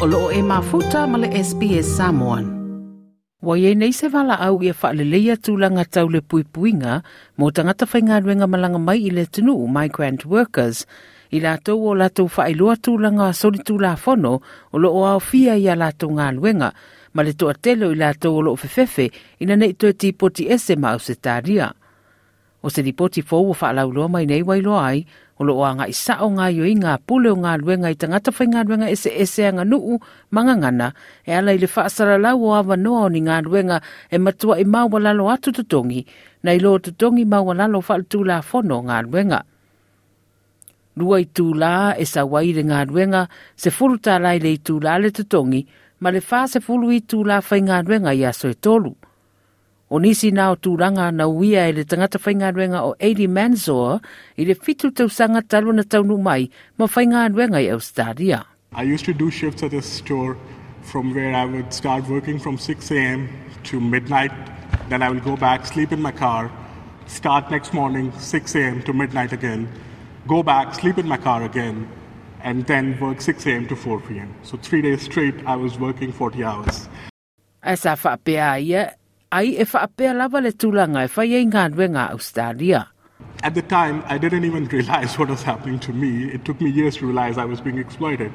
o loo e mafuta ma le SPS Samoan. Wa ye nei se wala au ia whaaleleia tūlanga tau le puipuinga mō tangata whaingaruenga malanga mai i le tunu migrant workers i la o la tau whaeloa tūlanga sori tūla whono o loo au fia i a la ngā luenga ma le toa telo i la o loo fefefe ina nei tō ti poti ese ma au se tāria. O se ripoti fōu o whaalauloa mai nei wailoa ai o loo anga i sa o ngā yo ngā pule o ngā luenga i tangata whai ngā luenga ese ese anga nuu manga ngana e ala i le whaasara lau o awa noa o ni ngā luenga e matua i maua lalo atu tutongi na i lo tutongi maua lalo whaal tū la whono ngā luenga. Lua i tū la e sa le ngā luenga se furu tā lai le i tū la le tutongi ma le wha se furu i tū la whai ngā luenga i aso e tolu. O nisi nā o tūranga na uia e le tangata o i le fitu talo na taunu mai ma i Australia. I used to do shifts at this store from where I would start working from 6 a.m. to midnight. Then I will go back, sleep in my car, start next morning 6 a.m. to midnight again, go back, sleep in my car again, and then work 6 a.m. to 4 p.m. So three days straight, I was working 40 hours. Asa whaapea ia ai e whaapea lava le tūlanga e whai e ngā ruenga Australia. At the time, I didn't even realize what was happening to me. It took me years to realize I was being exploited.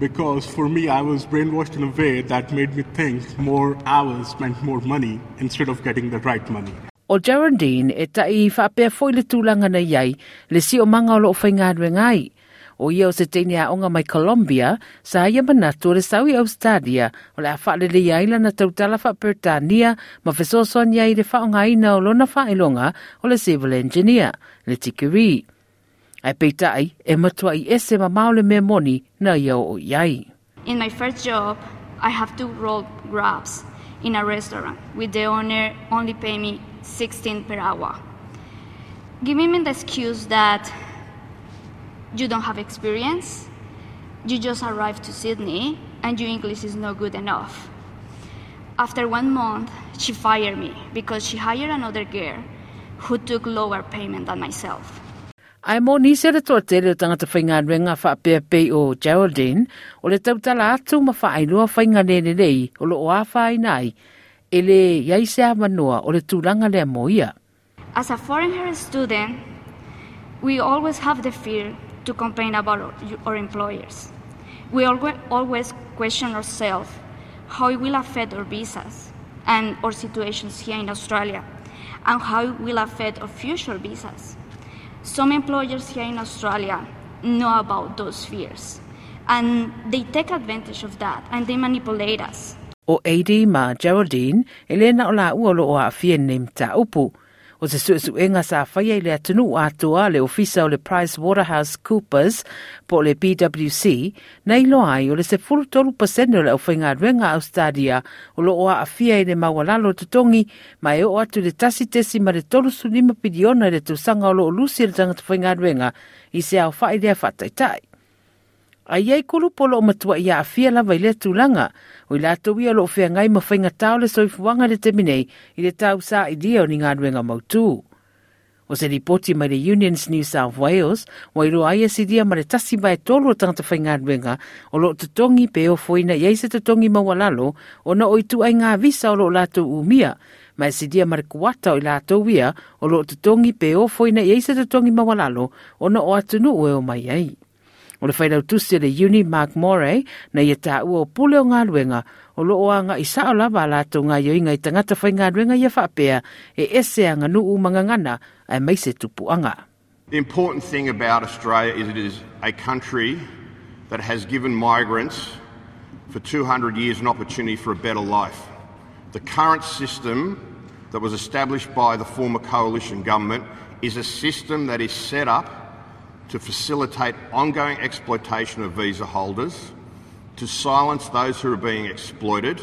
Because for me, I was brainwashed in a way that made me think more hours meant more money instead of getting the right money. O Geraldine e ta i whaapea foi le tūlanga na iai le si o manga o loo whai ngā ruenga ai. O ia o se teine a onga mai Colombia, sa ia manatu le sau i Australia, o le a whaale le iaila na tautala wha Pertania, ma fesoson ia i le whaonga ina o lona whaelonga o le civil engineer, le tikiri. Ai peitai, e matua i ese ma maole me moni na ia o iai. In my first job, I have to roll grabs in a restaurant with the owner only pay me 16 per hour. Giving me the excuse that you don't have experience, you just arrived to Sydney, and your English is not good enough. After one month, she fired me because she hired another girl who took lower payment than myself. Ai mo ni se le toa tere o tangata whainga renga wha pia pei o Geraldine, o le tautala atu ma wha ailua whainga nene rei o lo oa whai nai, e le iai se manoa o le tūranga lea moia. As a foreign student, we always have the fear to complain about our employers. We always question ourselves how it will affect our visas and our situations here in Australia, and how it will affect our future visas. Some employers here in Australia know about those fears, and they take advantage of that and they manipulate us. O ma Geraldine, Elena o la ua lo o a fia nem ta upu, O se su suenga sa whaia i le atunu atua le ofisa o le Price Waterhouse Coopers po le PWC na ilo ai o le se fulu tolu pasenda le ofenga ruenga au stadia o lo oa a fia i le mawalalo tutongi ma e o atu le tasi tesi ma le tolu sunima pidiona le tusanga o lo o lusi le tangata ruenga i se au whaia i tai. Ai ai kulu polo o matua ia a fia lava i le tūlanga, o i la ia lo fea ngai mawhainga tau le soifuanga le teminei i le tau sā i dia o ni ngā ruenga mautū. O se ripoti mai le Unions New South Wales, wa iro aia si dia ma le tasi mai tolu o tangata whainga ruenga, o lo tutongi pe o foina iai se tutongi mawalalo, o na oitu ai ngā visa o lo lātou umia, ma si dia mare kuata o i lātou ia, o lo tutongi pe o foina iai se tutongi mawalalo, o na o atunu ue o mai ai. O le whaidau tusi le Uni Mark Morey na tā ua o pule o ngā luenga o lava ngā tangata whai ngā luenga ia whapea e ese ai. The important thing about Australia is it is a country that has given migrants for 200 years an opportunity for a better life. The current system that was established by the former coalition government is a system that is set up to facilitate ongoing exploitation of visa holders, to silence those who are being exploited,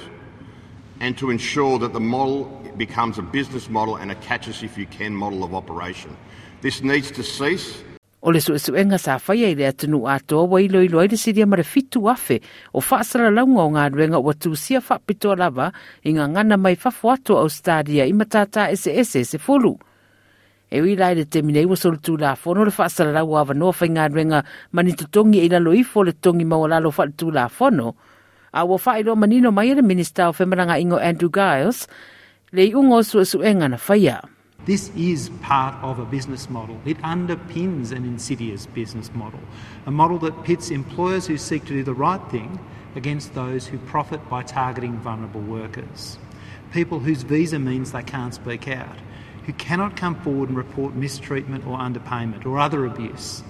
and to ensure that the model becomes a business model and a catch us if you can model of operation. This needs to cease. O le suesuenga sa whaia i le tunu atoa wa ilo ilo aile siria mara fitu afe o whaasara launga o ngā ruenga o tūsia whapitoa lava i ngā ngana mai whafo ato au stadia i matata ese ese se fulu. E ui lai le te minei wa solu tū la fono le whaasara rau awa noa whai ngā renga mani te tongi e lalo ifo le tongi maua lalo tū la fono, A wa whai lo manino mai le Minister o Whemaranga Ingo Andrew Giles, le i ungo su su enga na whaia. This is part of a business model. It underpins an insidious business model, a model that pits employers who seek to do the right thing against those who profit by targeting vulnerable workers. People whose visa means they can't speak out, who cannot come forward and report mistreatment or underpayment or other abuse.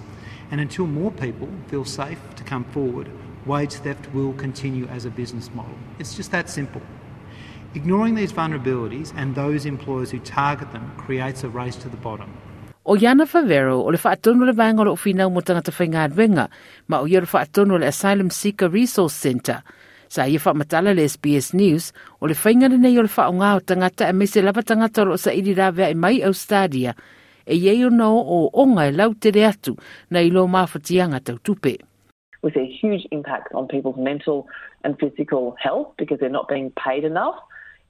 And until more people feel safe to come forward, wage theft will continue as a business model. It's just that simple. Ignoring these vulnerabilities and those employers who target them creates a race to the bottom. O Favero, o le whaatonu le vanga o whina mo tangata ma o ia le le Asylum Seeker Resource Centre. Sa ia le SBS News, o le nei o le o e e mai e o o e lau atu na see huge impacts on people's mental and physical health because they're not being paid enough.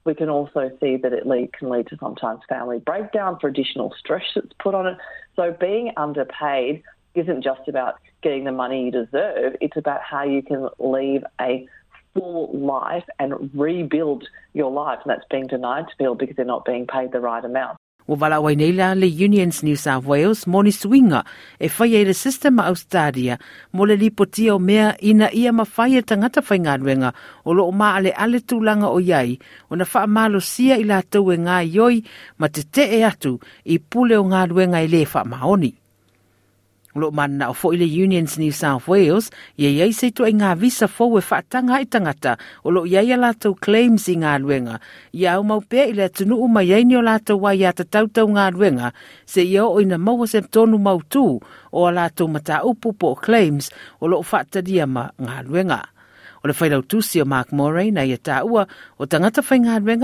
We can also see that it lead, can lead to sometimes family breakdown for additional stress that's put on it. So being underpaid isn't just about getting the money you deserve, it's about how you can leave a full life and rebuild your life. And that's being denied to people because they're not being paid the right amount. O wala wai nei la le Unions New South Wales moni swinga e whai e le system a Australia mo le lipotia o mea ina ia ma whai e tangata whai ngā ruenga o lo o maa ale ale tūlanga o iai o na wha malo sia i la tau e ngā ioi ma te te e atu i pule o ngā ruenga i le wha maoni. Lo mana o fo ile Unions New South Wales, ia iai se tu e ngā visa whaatanga i tangata o lo iai a lātou claims i ngā luenga. Ia au mau pēr i le tunu u mai ai ni o lātou wai a ta tautau ngā luenga, se ia o ina maua se tonu mau tū o a lātou mata upu po claims o lo whaataria ma ngā luenga. O le tūsi o Mark Morey na ia tā ua o tangata whai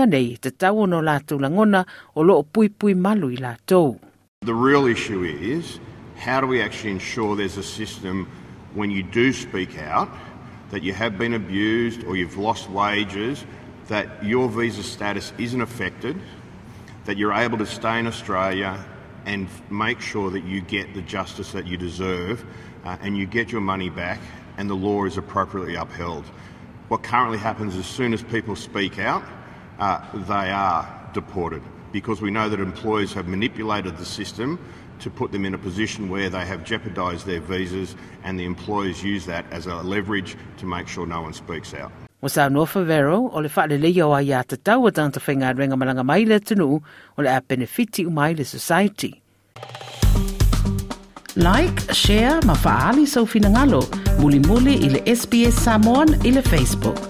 nei te tau no lātou o malu i lātou. The real issue is how do we actually ensure there's a system when you do speak out that you have been abused or you've lost wages, that your visa status isn't affected, that you're able to stay in Australia and make sure that you get the justice that you deserve uh, and you get your money back and the law is appropriately upheld. What currently happens as soon as people speak out, uh, they are deported because we know that employers have manipulated the system to put them in a position where they have jeopardised their visas and the employers use that as a leverage to make sure no one speaks out. O sa no Favero, o le whaale leo a ia te tau o tangata whainga renga malanga mai le tunu o le a benefiti o mai le society. Like, share, ma faali sau finangalo, muli muli i le SBS Samoan i le Facebook.